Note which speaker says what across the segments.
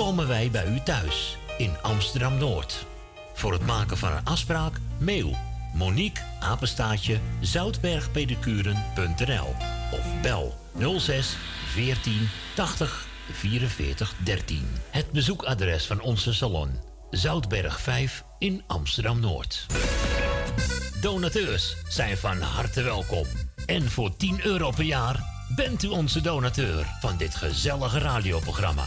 Speaker 1: komen wij bij u thuis in Amsterdam Noord. Voor het maken van een afspraak, mail Monique Apenstaatje zoutbergpedicuren.nl of bel 06 14 80 44 13. Het bezoekadres van onze salon Zoutberg 5 in Amsterdam Noord. Donateurs zijn van harte welkom. En voor 10 euro per jaar bent u onze donateur van dit gezellige radioprogramma.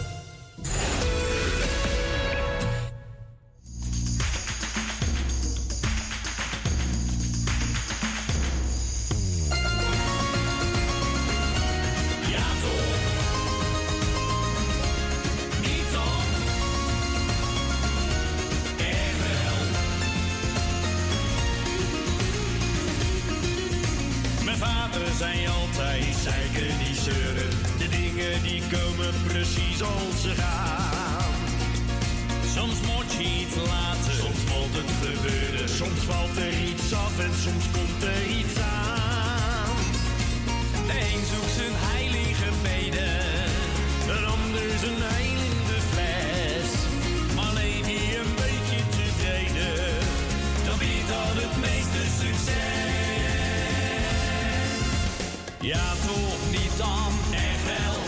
Speaker 2: Ja, toch niet dan, echt wel.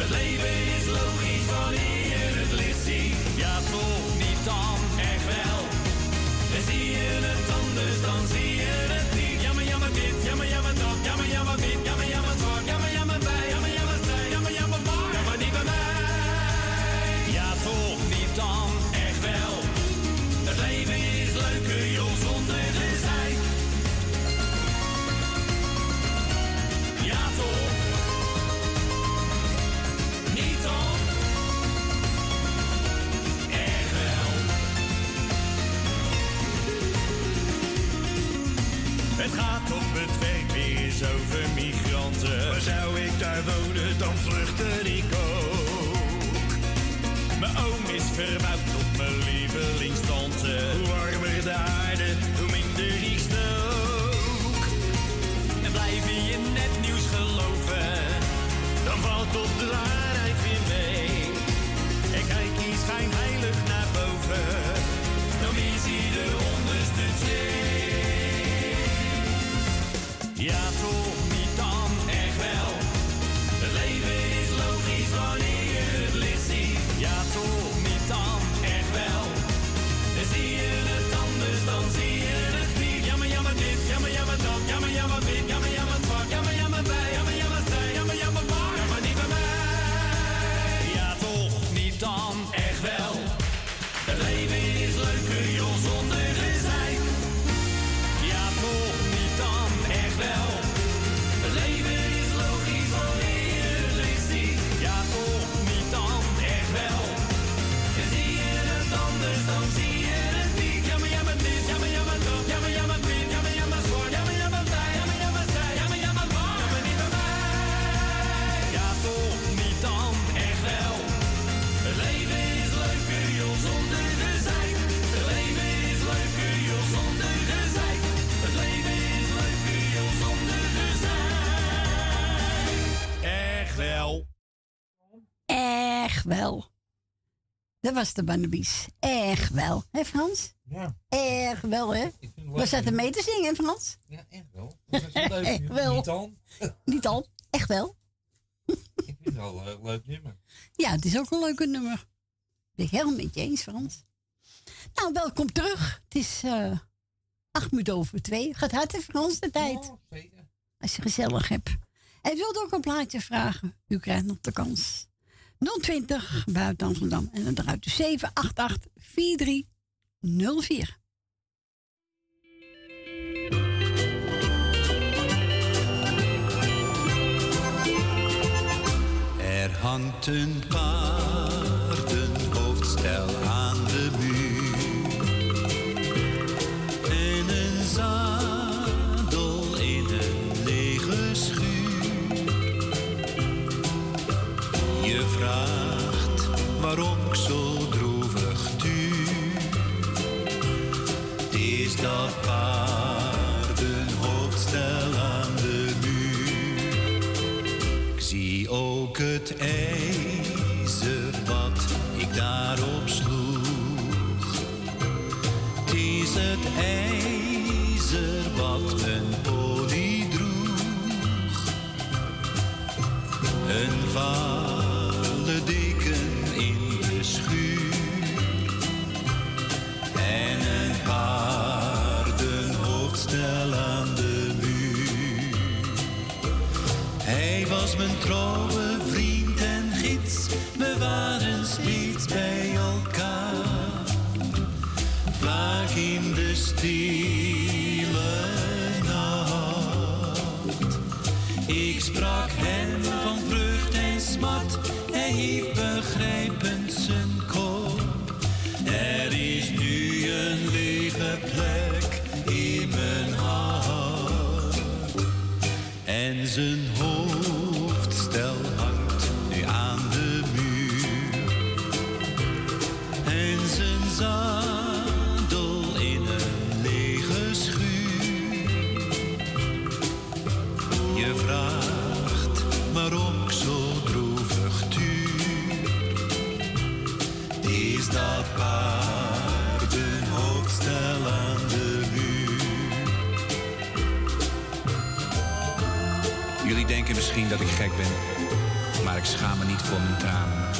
Speaker 2: Het leven is logisch Dat
Speaker 3: was de Bannabies. Erg wel. Hé Frans?
Speaker 4: Ja.
Speaker 3: Erg wel, hè? We zaten mee te zingen, Frans?
Speaker 4: Ja, echt wel. Dat is leuk.
Speaker 3: echt wel.
Speaker 4: Niet al.
Speaker 3: Niet al. Echt wel.
Speaker 4: Ik vind het wel een leuk nummer.
Speaker 3: Ja, het is ook een leuke nummer. Ben ik helemaal met je eens, Frans. Nou, welkom terug. Het is uh, acht minuten over twee. Gaat hard, Frans, de tijd.
Speaker 4: Zeker.
Speaker 3: Als je gezellig hebt. En wilt ook een plaatje vragen? U krijgt nog de kans. 020 buiten Amsterdam. En dan eruit de 788 4304.
Speaker 5: Er hangt een paardenhoofdstel is dat paardenhoofdstel aan de muur. Ik zie ook het ijzer wat ik daarop sloeg. Het is het ijzer wat een olie droeg. Een vale Hij dat
Speaker 6: ik gek ben, maar ik schaam me niet voor mijn tranen.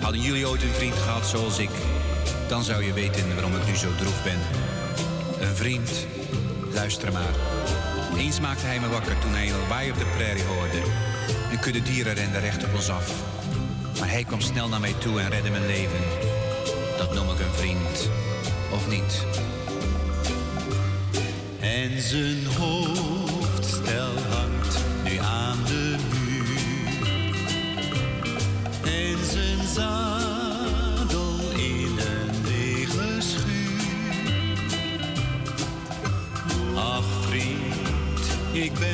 Speaker 6: Hadden jullie ooit een vriend gehad zoals ik, dan zou je weten waarom ik nu zo droef ben. Een vriend, luister maar. Eens maakte hij me wakker toen hij een lawaai op de prairie hoorde. Een kudde dieren rende recht op ons af. Maar hij kwam snel naar mij toe en redde mijn leven. Dat noem ik een vriend, of niet?
Speaker 5: En zijn hoofdstel zadel in een lege schuur. Ach vriend, ik ben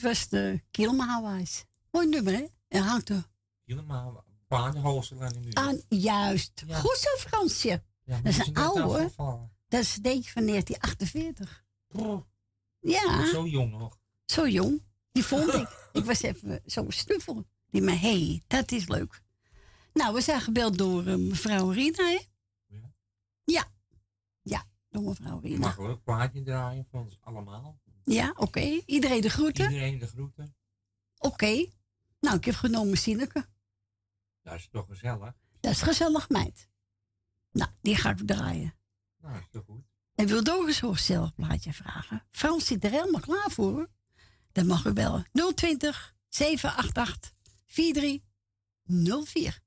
Speaker 5: dat
Speaker 3: was de Kilmahawais. Mooi nummer, hè? En hangt er.
Speaker 4: Kilmahawaais.
Speaker 3: nu. juist. Goed zo, Fransje.
Speaker 4: Ja,
Speaker 3: dat is een oude. Dat is deze van 1948. Ja.
Speaker 4: Zo jong nog.
Speaker 3: Zo jong. Die vond ik. ik was even zo snuffel. Die me hé, hey, dat is leuk.
Speaker 7: Nou, we zijn gebeld door eh, mevrouw Rina, hè? Ja. Ja. Door mevrouw Rina.
Speaker 4: Mag ook een plaatje draaien van ons allemaal?
Speaker 7: Ja, oké. Iedereen de groeten?
Speaker 4: Iedereen de groeten.
Speaker 7: Oké. Nou, ik heb genomen Sineke.
Speaker 4: Dat is toch gezellig?
Speaker 7: Dat is gezellig, meid. Nou, die ga ik draaien.
Speaker 4: Nou, is toch goed.
Speaker 7: En wil Doris een zelfplaatje vragen? Frans zit er helemaal klaar voor. Dan mag u bellen. 020 788 4304.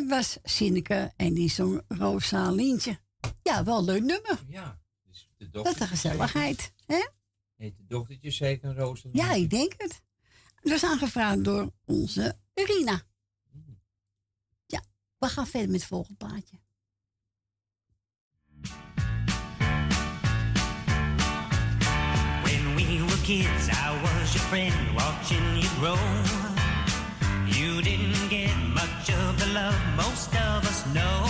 Speaker 3: dat
Speaker 7: was Sineke en die zong Rosalientje. Ja, wel een leuk nummer.
Speaker 4: Ja, dus de dochter.
Speaker 7: Dat de gezelligheid, hè?
Speaker 4: Heet de dochtertje zeker Rosalientje?
Speaker 7: Ja, ik denk het. Dat is aangevraagd door onze Rina. Hmm. Ja, we gaan verder met het volgende plaatje.
Speaker 8: When we were kids, I was your friend, watching you grow. You didn't get much of love most of us know.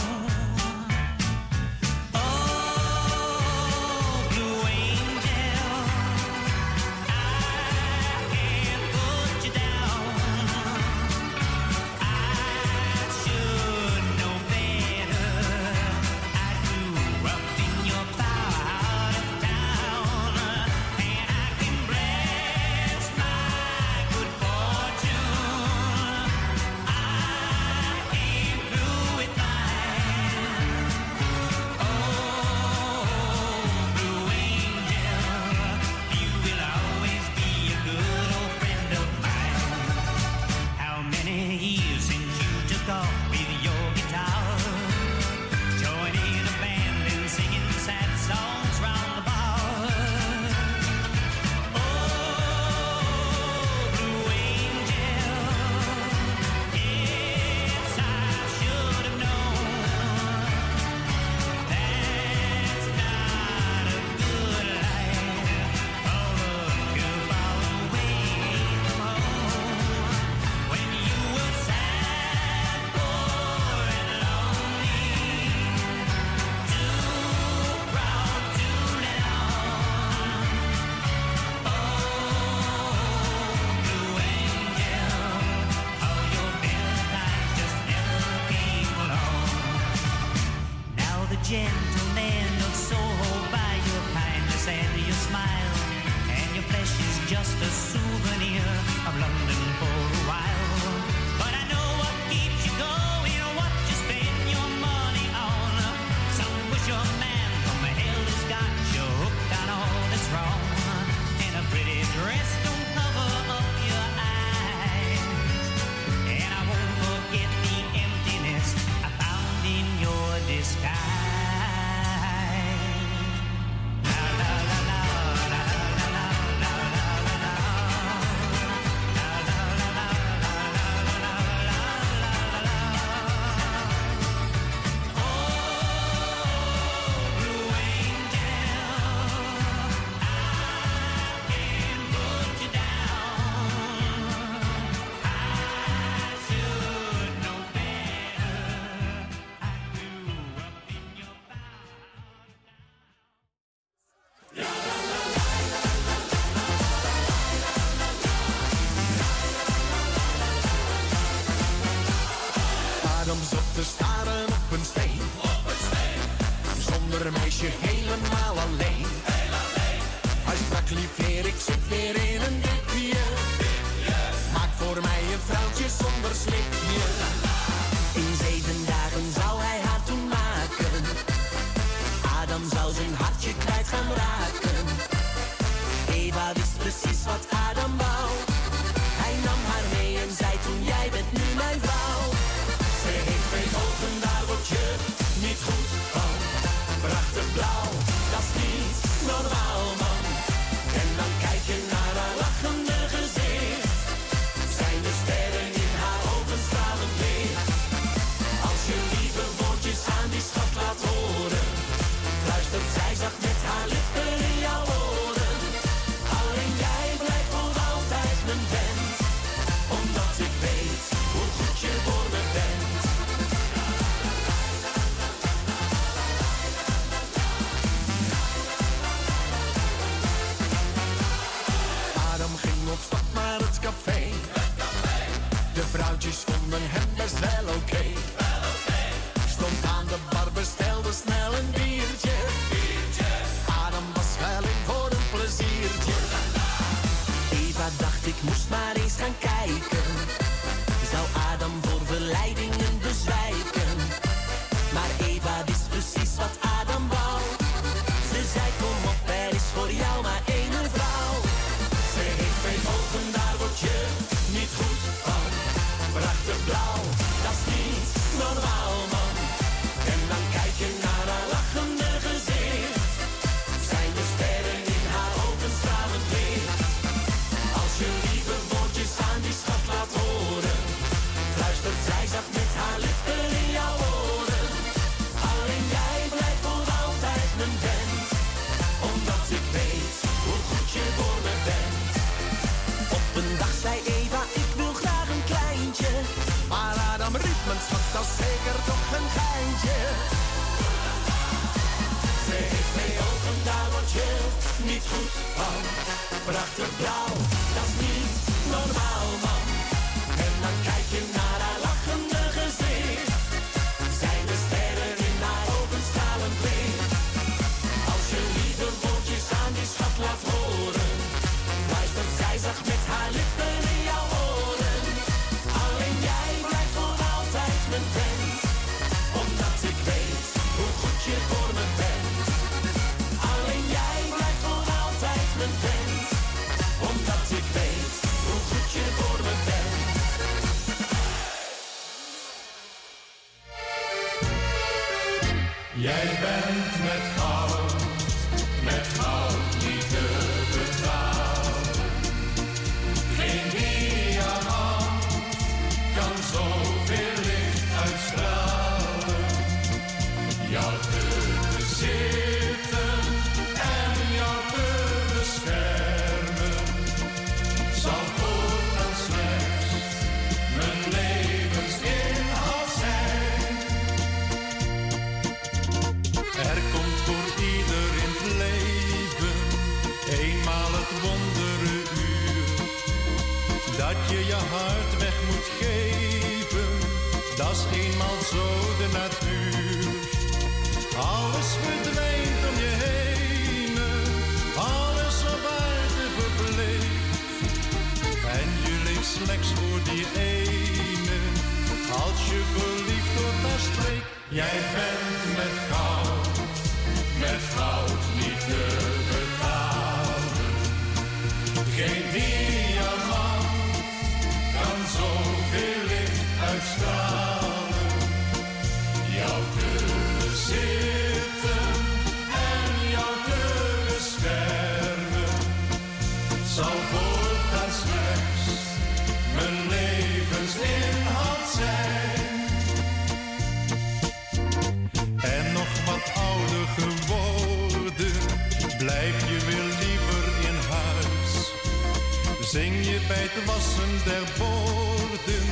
Speaker 9: het
Speaker 10: wassen der borden.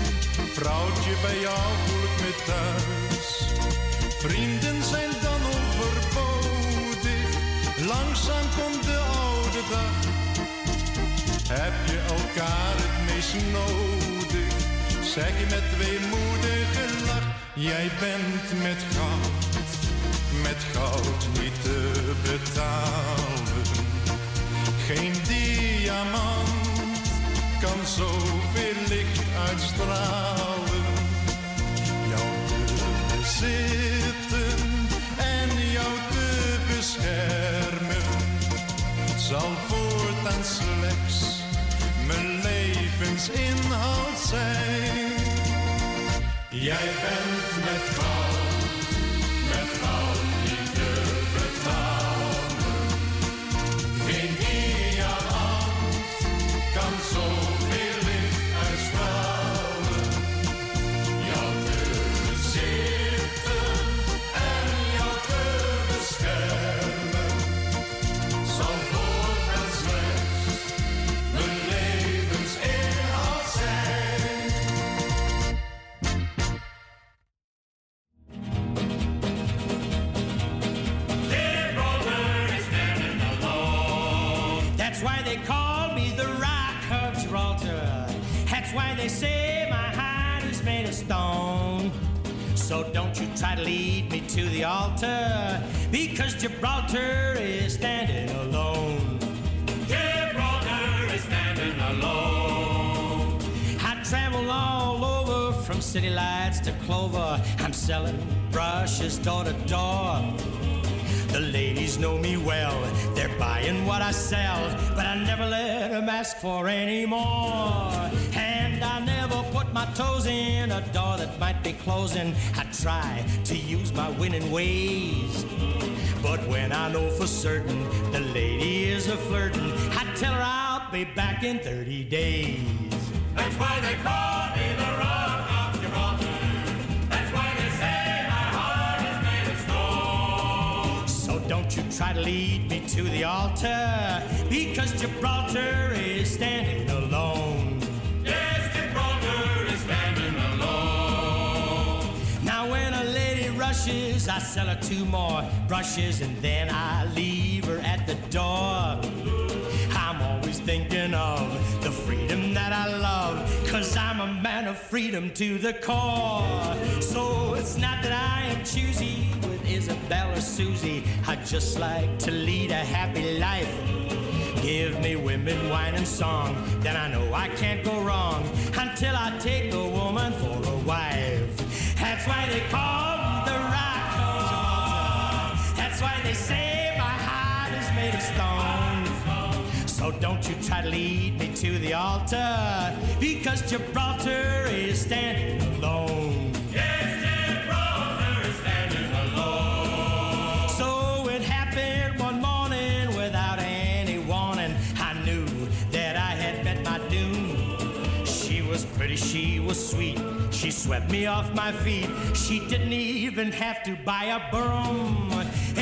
Speaker 10: Vrouwtje, bij jou voelt ik me thuis. Vrienden zijn dan overbodig, langzaam komt de oude dag. Heb je elkaar het meest nodig, zeg je met weemoedige lach. Jij bent met goud, met goud niet te betalen. Geen diamant kan zoveel licht uitstralen. Jou te bezitten en jou te beschermen zal voortaan slechts mijn levensinhoud zijn. Jij bent met goud,
Speaker 11: So don't you try to lead me to the altar, because Gibraltar is standing alone. Gibraltar is standing alone. I travel all over from city lights to Clover. I'm selling brushes door to door. The ladies know me well, they're buying what I sell, but I never let them ask for any more. And put my toes in a door that might be closing. I try to use my winning ways. But when I know for certain the lady is a flirting, I tell her I'll be back in 30 days. That's why they call me the Rock of Gibraltar. That's why they say my heart is made of stone. So don't you try to lead me to the altar, because Gibraltar is standing alone. I sell her two more brushes, and then I leave her at the door. I'm always thinking of the freedom that I love, cause I'm a man of freedom to the core. So it's not that I am choosy with Isabel or Susie, I just like to lead a happy life. Give me women, wine, and song, then I know I can't go wrong until I take a woman for a wife. That's why they call why they say my heart is made of stone. So don't you try to lead me to the altar, because Gibraltar is standing alone. Yes, Gibraltar is standing alone. So it happened one morning without any warning. I knew that I had met my doom. She was pretty, she was sweet. She swept me off my feet. She didn't even have to buy a broom.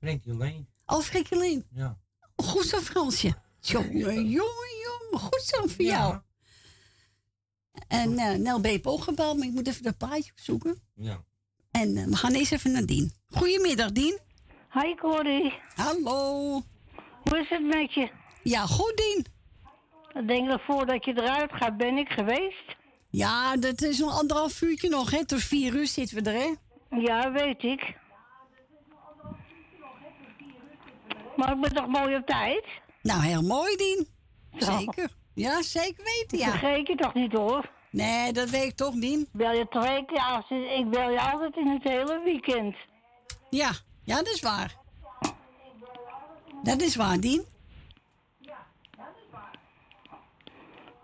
Speaker 4: Frankie Lane.
Speaker 3: Oh, Lien.
Speaker 4: Ja.
Speaker 3: Goed zo, Fransje. Jongen, jongen, jongen. Goed zo voor jou. En eh Nel B. heeft ook gebeld, maar ik moet even dat plaatje zoeken.
Speaker 4: Ja.
Speaker 3: En eh, we gaan eerst even naar Dien. Goedemiddag, Dien.
Speaker 12: Hi, Corrie.
Speaker 3: Hallo.
Speaker 12: Hoe is het met je?
Speaker 3: Ja, goed, Dien.
Speaker 12: Ik denk dat voordat je eruit gaat, ben ik geweest.
Speaker 3: Ja, dat is nog anderhalf uurtje nog, hè. Tot vier uur zitten we er, hè.
Speaker 12: Ja, weet ik. Maar ik ben toch mooi op tijd?
Speaker 3: Nou, heel mooi, Dien. Zeker. Ja, zeker weten, ja.
Speaker 12: Vergeet je toch niet, hoor?
Speaker 3: Nee, dat weet ik toch niet.
Speaker 12: Bel je twee keer ik bel je altijd in het hele weekend.
Speaker 3: Ja, ja, dat is waar. Dat is waar, Dien.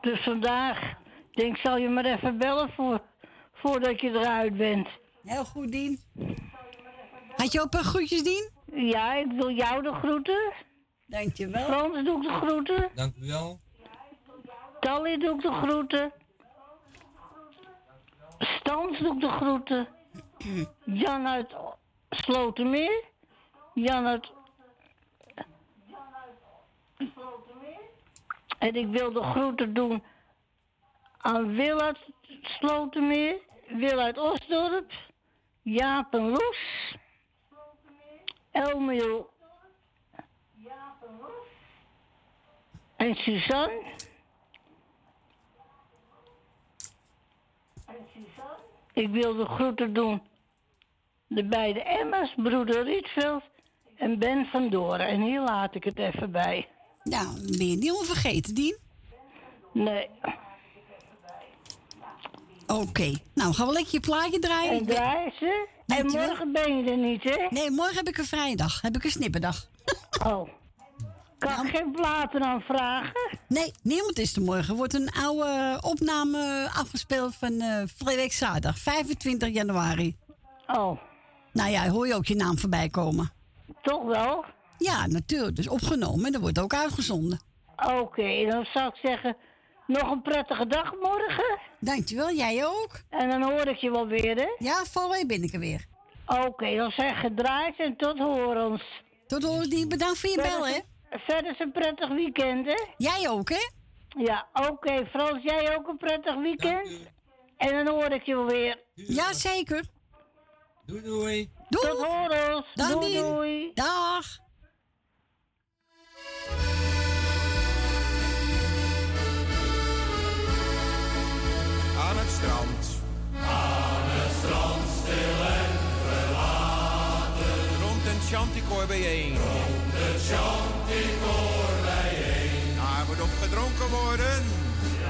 Speaker 12: Dus vandaag, denk zal je maar even bellen voor, voordat je eruit bent.
Speaker 3: Heel goed, Dien. Had je ook een groetjes, Dien?
Speaker 12: Ja, ik wil jou de groeten.
Speaker 3: Dankjewel.
Speaker 12: Frans doe ik de groeten.
Speaker 4: Dank u wel.
Speaker 12: Tally doe ik de groeten. Stans doe ik de groeten. Jan uit Slotermeer. Jan uit... En ik wil de groeten doen aan Wil uit Slotermeer, Wil uit Osdorp, Jaap en Loes, Elmiel en Suzanne. Ik wil de groeten doen de beide Emma's, broeder Rietveld en Ben van Doren. En hier laat ik het even bij.
Speaker 3: Nou, ben je niet onvergeten, Dien?
Speaker 12: Nee.
Speaker 3: Oké, nou gaan we lekker je plaatje draaien.
Speaker 12: En draaien ze? En morgen ben je er niet, hè?
Speaker 3: Nee, morgen heb ik een vrijdag. Heb ik een snipperdag.
Speaker 12: Oh. Kan ik geen platen aanvragen?
Speaker 3: Nee, niemand is er morgen. Wordt een oude opname afgespeeld van week zaterdag, 25 januari.
Speaker 12: Oh.
Speaker 3: Nou ja, hoor je ook je naam voorbij komen.
Speaker 12: Toch wel?
Speaker 3: Ja, natuurlijk. Dus opgenomen en dat wordt ook uitgezonden.
Speaker 12: Oké, dan zou ik zeggen, nog een prettige dag morgen.
Speaker 3: Dankjewel, jij ook.
Speaker 12: En dan hoor ik je wel weer, hè?
Speaker 3: Ja, volgende week ben ik er weer.
Speaker 12: Oké, dan zeg gedraaid en tot horens.
Speaker 3: Tot horens, die bedankt voor je
Speaker 12: Verder
Speaker 3: bel, hè?
Speaker 12: Verder is een prettig weekend, hè?
Speaker 3: Jij ook, hè?
Speaker 12: Ja, oké. Frans, jij ook een prettig weekend? En dan hoor ik je wel weer.
Speaker 3: Ja, zeker.
Speaker 4: Doei doei.
Speaker 3: Doei.
Speaker 12: Tot horens.
Speaker 3: Dag,
Speaker 12: doei, doei.
Speaker 3: Dag.
Speaker 13: Strand. Aan het strand, stil en verlaten. Rond een chanticoor bijeen. Rond een chanticoor bijeen. Daar moet op gedronken worden.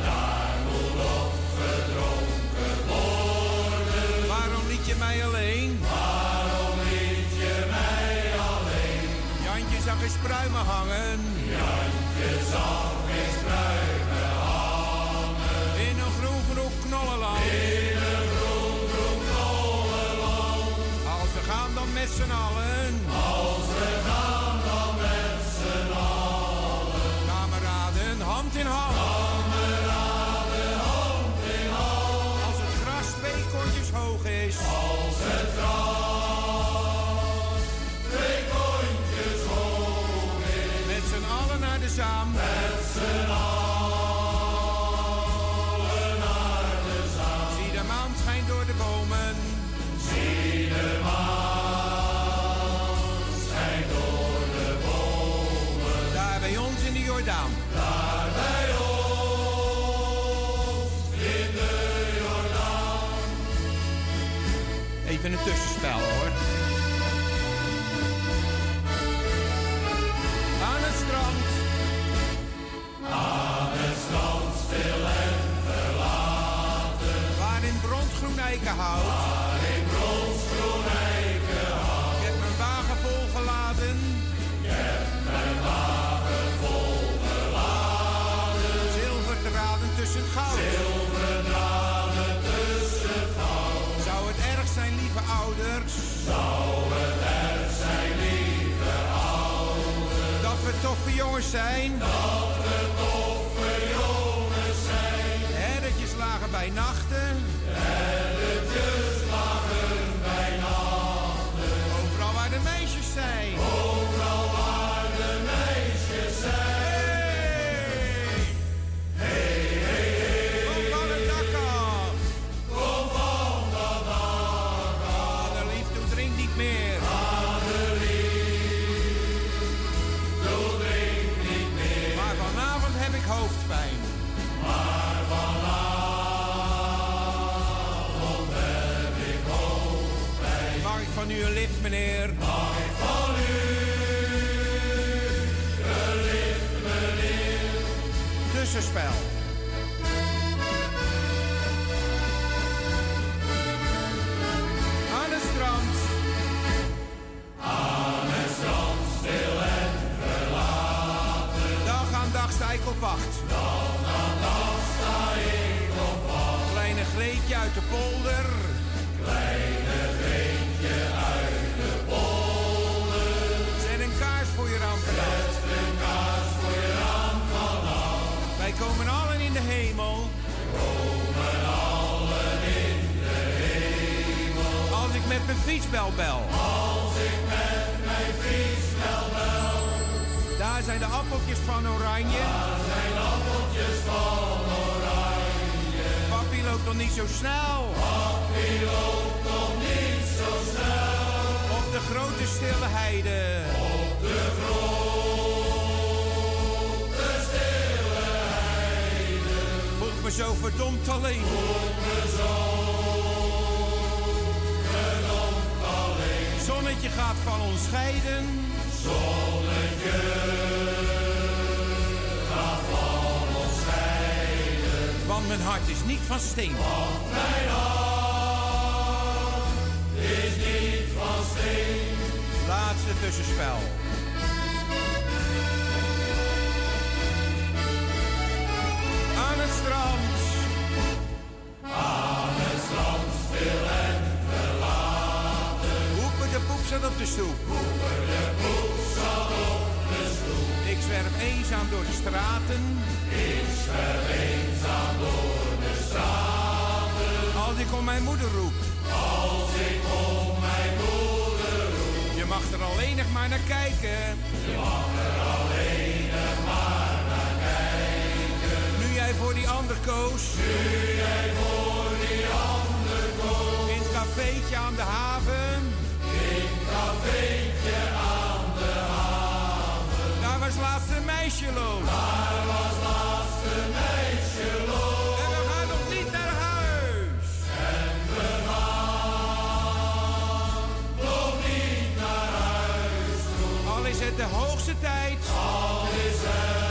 Speaker 13: Daar moet op gedronken worden. Waarom liet je mij alleen? Waarom liet je mij alleen? Jantje zag eens pruimen hangen. Jantje zag eens pruimen Als we gaan dan met z'n allen. Als we gaan dan met z'n allen. Kameraden, hand in hand. Kameraden, hand in hand. Als het gras twee kontjes hoog is. Als het gras twee kontjes hoog is. Met z'n allen naar de zaam. Even een tussenspel hoor. Jongens zijn. Dat we toffe jongens zijn. Herretjes lagen bij nachten. Greetje uit de polder. Kleine Greetje uit de polder. Zet een kaars voor je raam vannacht. Zet een kaars voor je raam vannacht. Wij komen allen in de hemel. Komen allen in de hemel. Als ik met mijn fietsbel bel. Als ik met mijn Daar zijn de appeltjes van oranje. Daar zijn de appeltjes van oranje. Nog niet zo snel. Papi loopt nog niet zo snel. Op de grote stille heide. Op de grote stille heide. Voelt me zo verdomd alleen. Voelt me zo verdomd alleen. Zonnetje gaat van ons scheiden. Zonnetje Want mijn hart is niet van steen. Want mijn hart is niet van steen. Laatste tussenspel. Aan het strand. Aan het strand, stil en verlaten. Hoepen de poep zat op de stoep. Hoepen de poep zat op de stoep. Ik zwerf eenzaam door de straten. Ik zwerf eenzaam door de straten. Als ik om mijn moeder roep. Als ik om mijn moeder roep. Je mag er alleen nog maar naar kijken. Je mag er alleen nog maar naar kijken. Nu jij voor die ander koos. Nu jij voor die ander koos. In het cafeetje aan de haven. In het cafeetje aan de laatste meisje loos. Daar was laatste meisje loos. En we gaan nog niet naar huis. En we gaan nog niet naar huis toe. Al is het de hoogste tijd. Al is het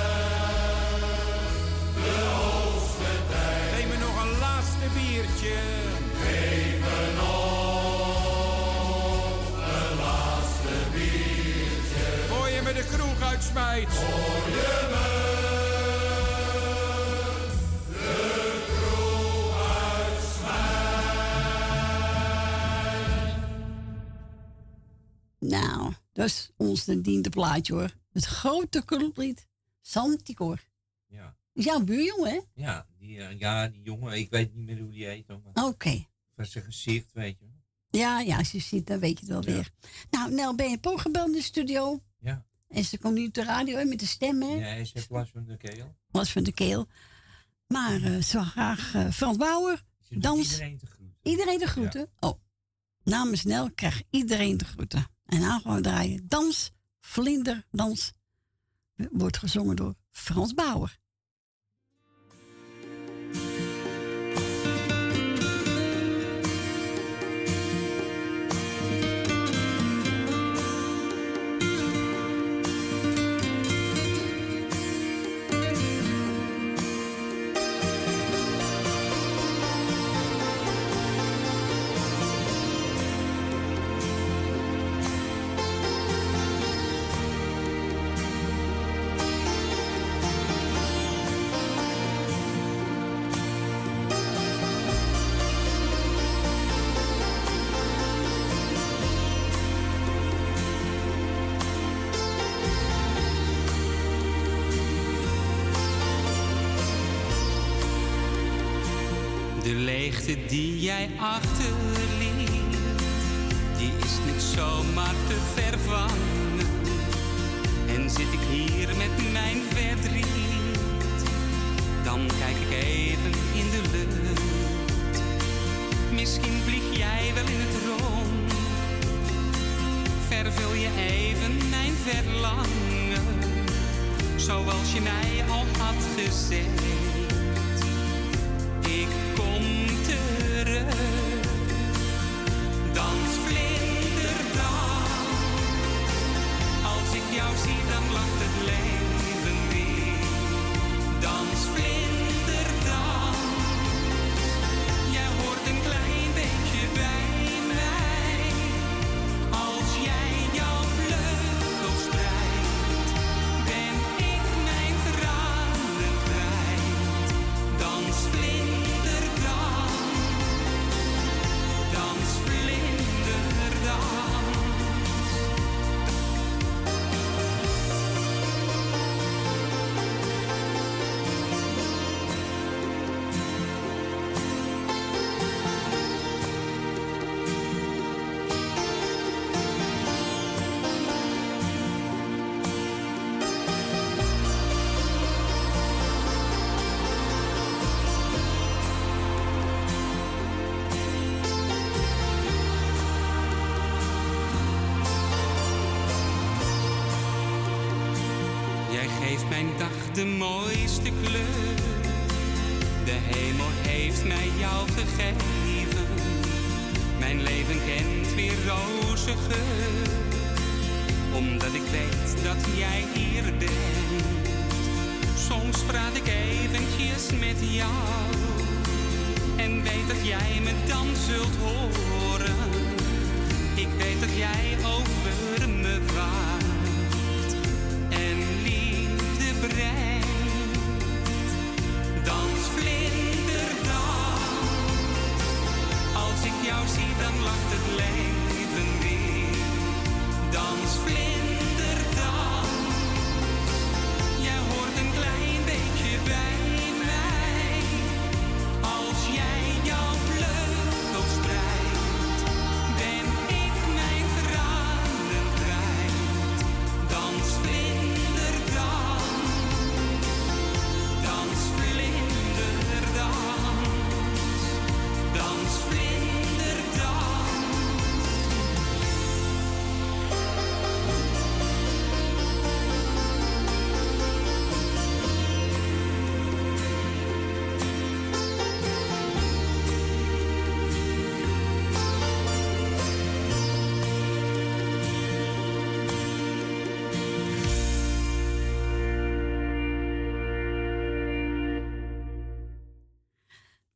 Speaker 13: de hoogste tijd. Neem me nog een laatste biertje. Uitsmijt. Voor je me de kroeg uitsmijt.
Speaker 3: Nou, dat is ons de diende plaatje hoor. Het grote clublied Santicor.
Speaker 4: Ja.
Speaker 3: Is jouw buurjongen, hè?
Speaker 4: Ja, die, eh, ja, die jongen, ik weet niet meer hoe die heet.
Speaker 3: Oké.
Speaker 4: Van zijn gezicht, weet je.
Speaker 3: Ja, ja, als je ziet, dan weet je het wel weer. Nou, Nel, ben je gebeld in de studio?
Speaker 4: Ja.
Speaker 3: En ze komt nu op de radio hè, met de stem, hè?
Speaker 4: Ja, ze heeft last van de keel.
Speaker 3: Was van de keel. Maar eh, ze wil graag eh Frans Bauer, dans.
Speaker 4: Iedereen te groeten.
Speaker 3: Iedereen de groeten? Oh. Namens Nel krijgt iedereen de groeten. En dan gaan we draaien. Dans, vlinderdans. Wordt gezongen door Frans Bauer.
Speaker 14: Dan kijk ik even in de lucht. Misschien vlieg jij wel in het rond, vervul je even mijn verlangen. Zoals je mij al had gezegd. Ik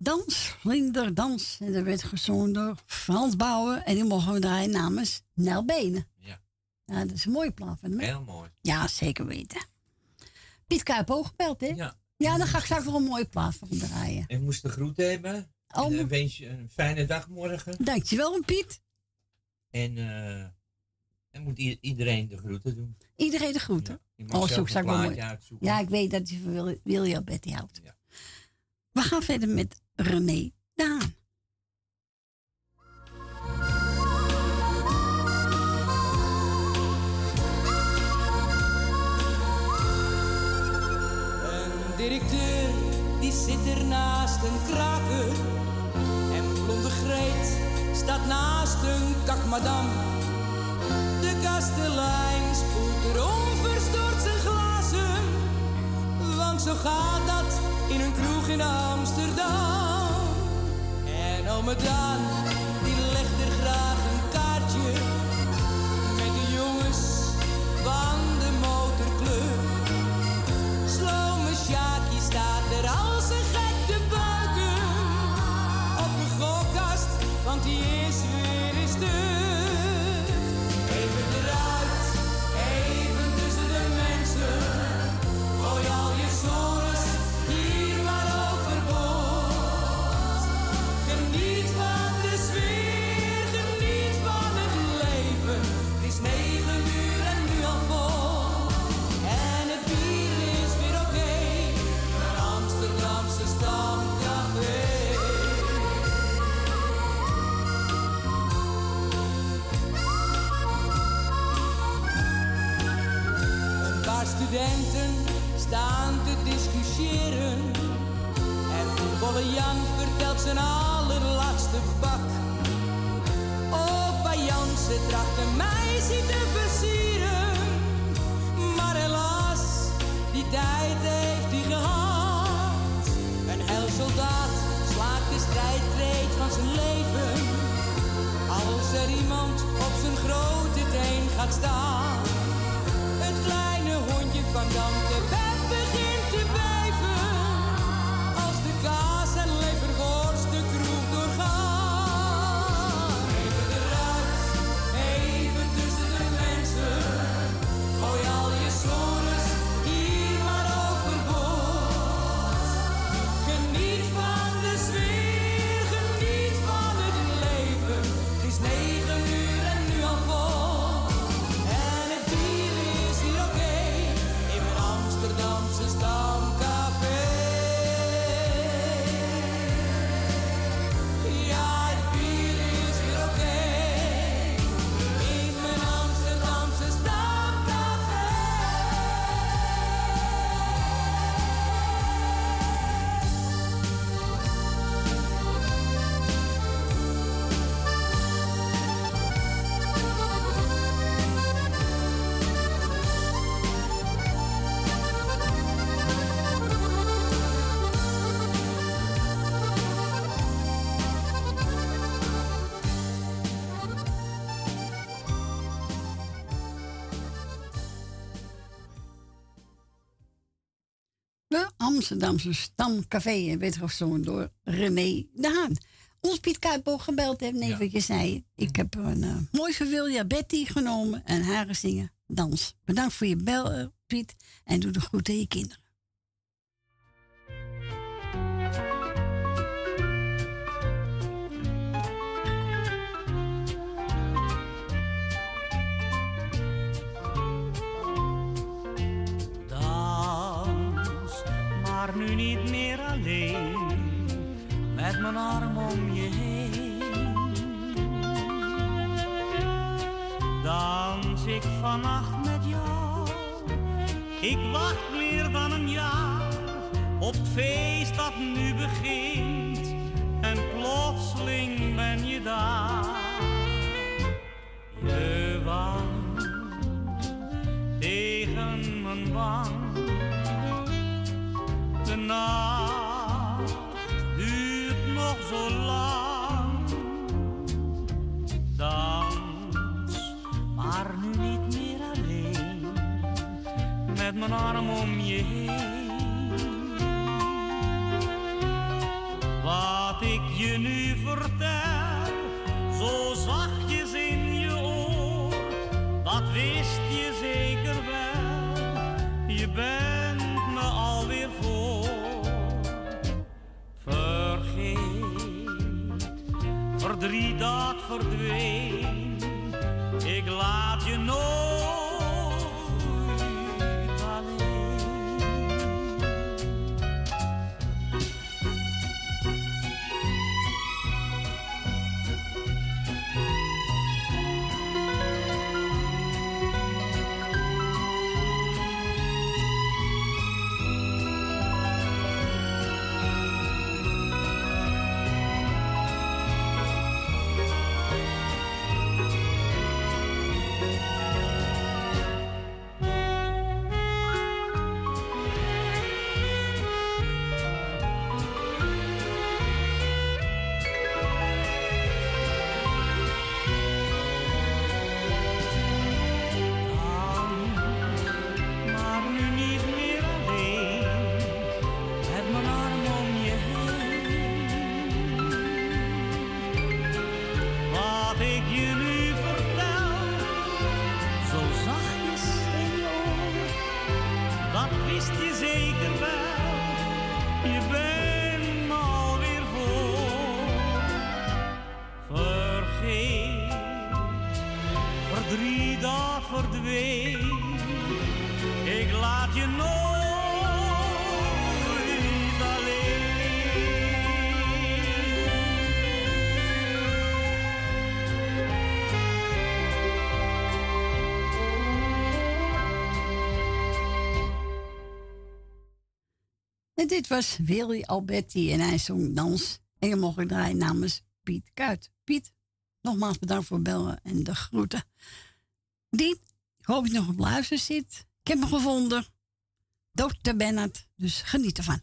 Speaker 14: Dans, Vlinder, Dans.
Speaker 3: En dat werd gezongen door Frans Bouwen. En die mogen we draaien namens Nel Benen.
Speaker 4: Ja.
Speaker 3: Ja, dat is een mooie plaat van hem.
Speaker 4: Heel mooi.
Speaker 3: Ja, zeker weten. Piet Kuip gebeld, hè?
Speaker 4: Ja.
Speaker 3: Ja, dan ga ik straks nog een mooie plaat van draaien.
Speaker 4: Ik moest de groeten hebben.
Speaker 3: Oh,
Speaker 4: en,
Speaker 3: moet-
Speaker 4: wens je een fijne dag morgen.
Speaker 3: Dankjewel, Piet.
Speaker 4: En, eh en moet iedereen de groeten doen.
Speaker 3: Iedereen de groeten.
Speaker 4: Je mag
Speaker 3: Oh, zoek straks wel mooi.
Speaker 4: uitzoeken.
Speaker 3: Ja, ik weet dat je van Wil- William Betty houdt. We gaan verder met René Daan.
Speaker 15: Een directeur die zit er naast een kraker. En blonde Greet staat naast een kakmadam. De kastelein spoelt er onverstoord zijn glazen. Want zo gaat dat in een kroeg in Amsterdam. En Jan vertelt zijn allerlaatste bak. Opa Jansen tracht een meisje te versieren. Maar helaas, die tijd heeft hij gehad. Een soldaat slaakt de strijdkreet van zijn leven. Als er iemand op zijn grote teen gaat staan.
Speaker 3: Amsterdamse Stamcafé. En werd gezongen door René de Haan. Ons Piet Kuipo gebeld heeft, nee, wat je zei. Ik heb een eh, mooi Sevilla Betty genomen en haar zingen dans. Bedankt voor je bel, eh, Piet. En doe de groeten aan je kinderen.
Speaker 16: Maar nu niet meer alleen, met mijn arm om je heen. Dans ik vannacht met jou, ik wacht meer dan een jaar op het feest dat nu begint. En plotseling ben je daar, je wang tegen mijn wang. Nacht duurt nog zo lang. Dans, maar nu niet meer alleen. Met mijn arm om je heen. Verdween. Ik laat
Speaker 3: dit was Willy Alberti en hij zong dans. En je mocht draaien namens Piet Kuit. Piet, nogmaals bedankt voor bellen en de groeten. Die, ik hoop je nog op luister zit. Ik heb hem gevonden. Dr. Bennett, dus geniet ervan.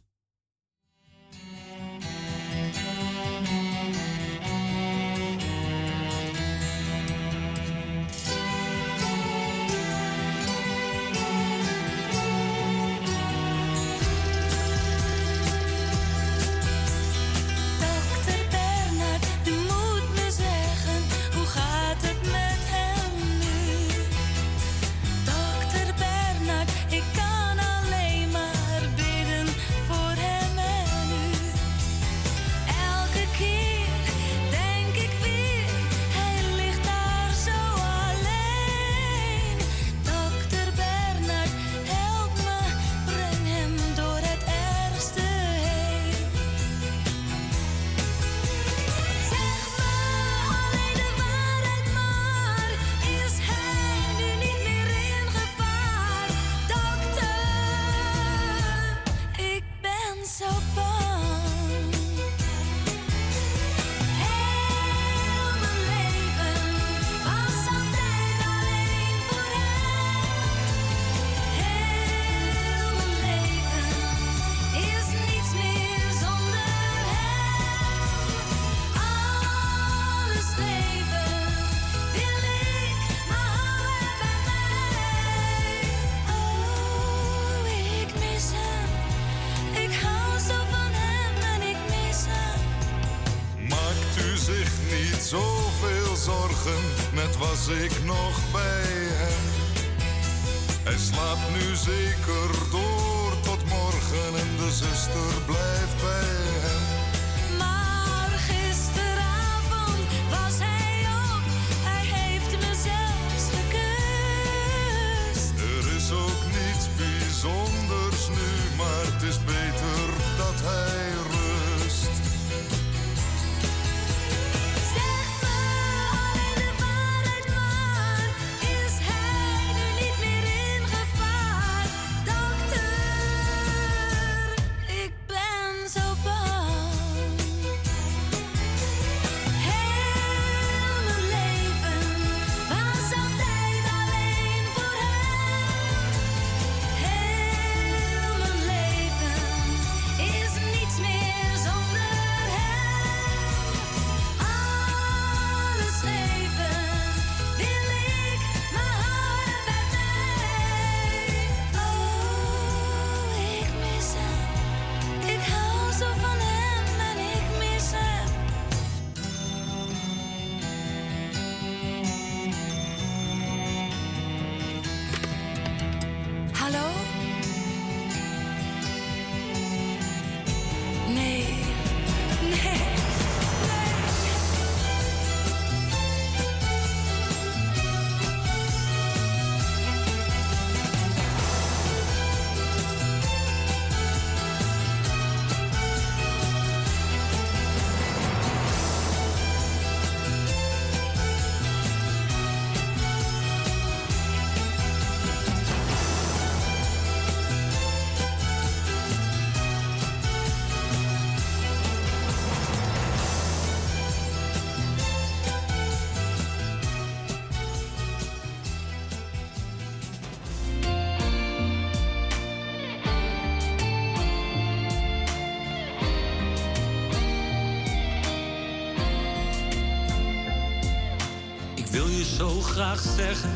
Speaker 17: Graag zeggen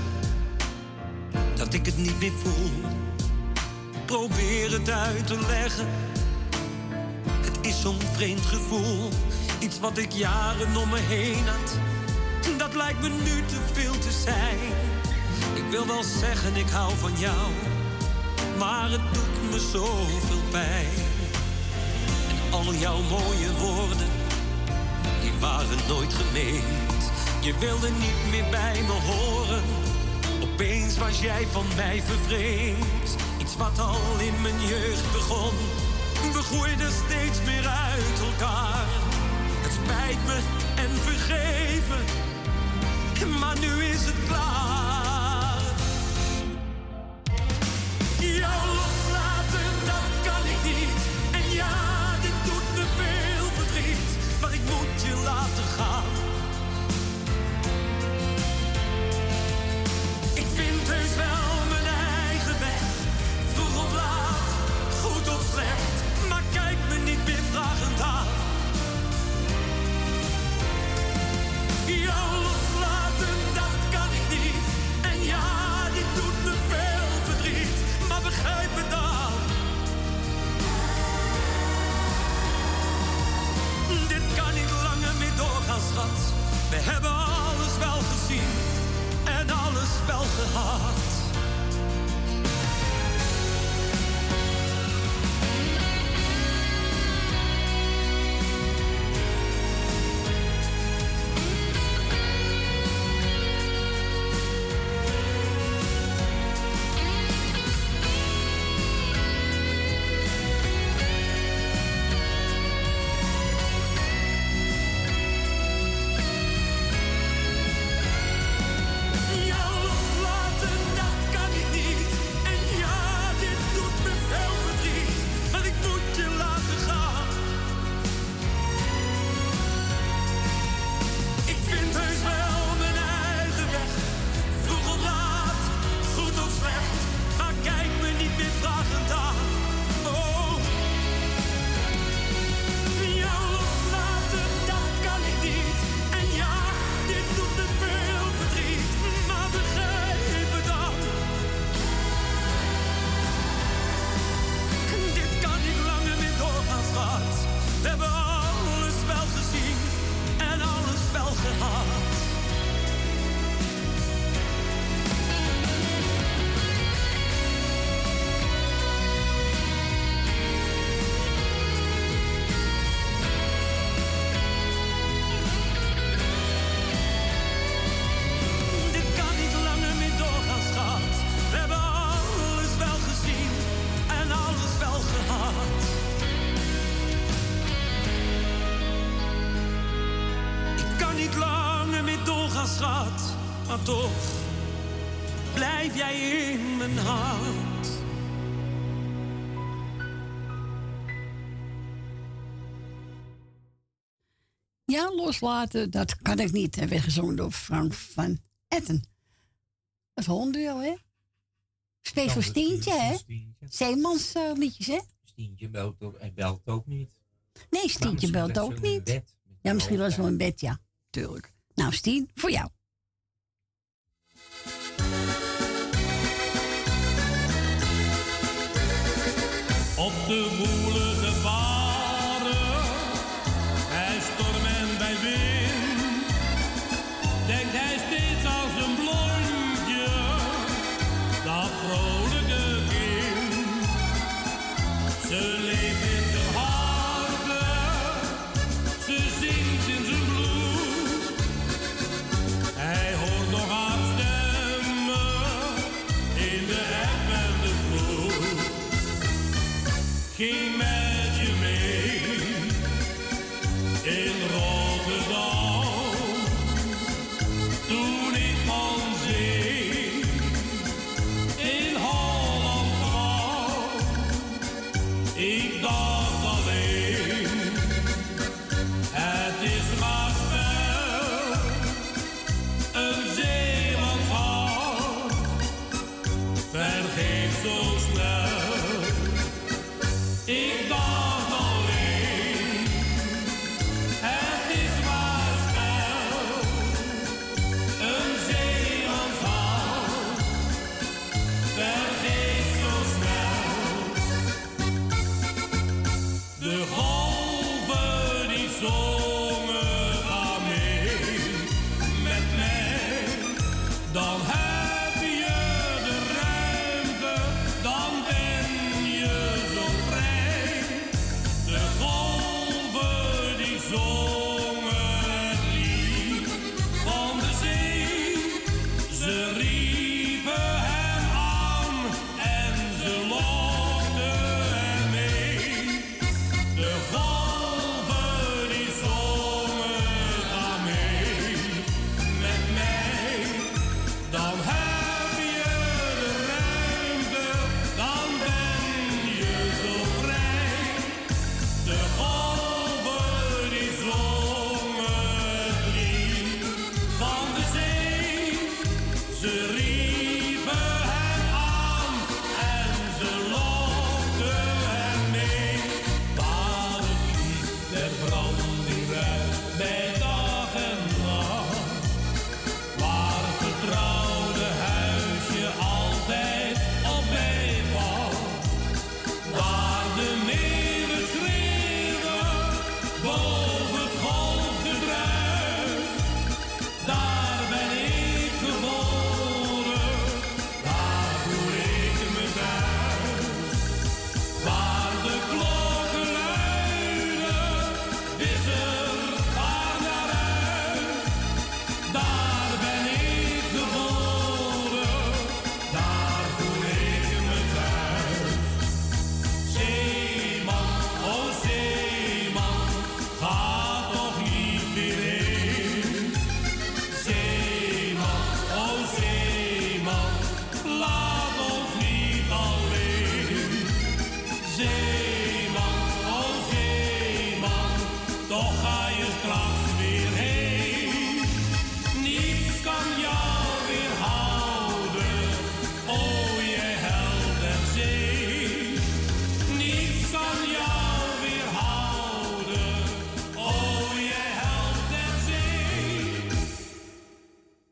Speaker 17: dat ik het niet meer voel. Probeer het uit te leggen. Het is zo'n vreemd gevoel, iets wat ik jaren om me heen had. Dat lijkt me nu te veel te zijn. Ik wil wel zeggen, ik hou van jou, maar het doet me zoveel pijn. En al jouw mooie woorden, die waren nooit gemeend. Je wilde niet meer bij me horen. Opeens was jij van mij vervreemd. Iets wat al in mijn jeugd begon. We groeiden steeds meer uit elkaar. Het spijt me en vergeef me. Maar nu is het klaar. dat kan ik niet,
Speaker 3: hebben gezongen door Frank van Etten. Dat hondje, hè? Speel voor Stientje, hè? Zeemans hè?
Speaker 4: Stientje belt ook, hij belt ook niet.
Speaker 3: Nee, Stientje belt ook niet. Ja, misschien was wel een bed, ja. Tuurlijk. Nou, Stien, voor jou.
Speaker 16: Op de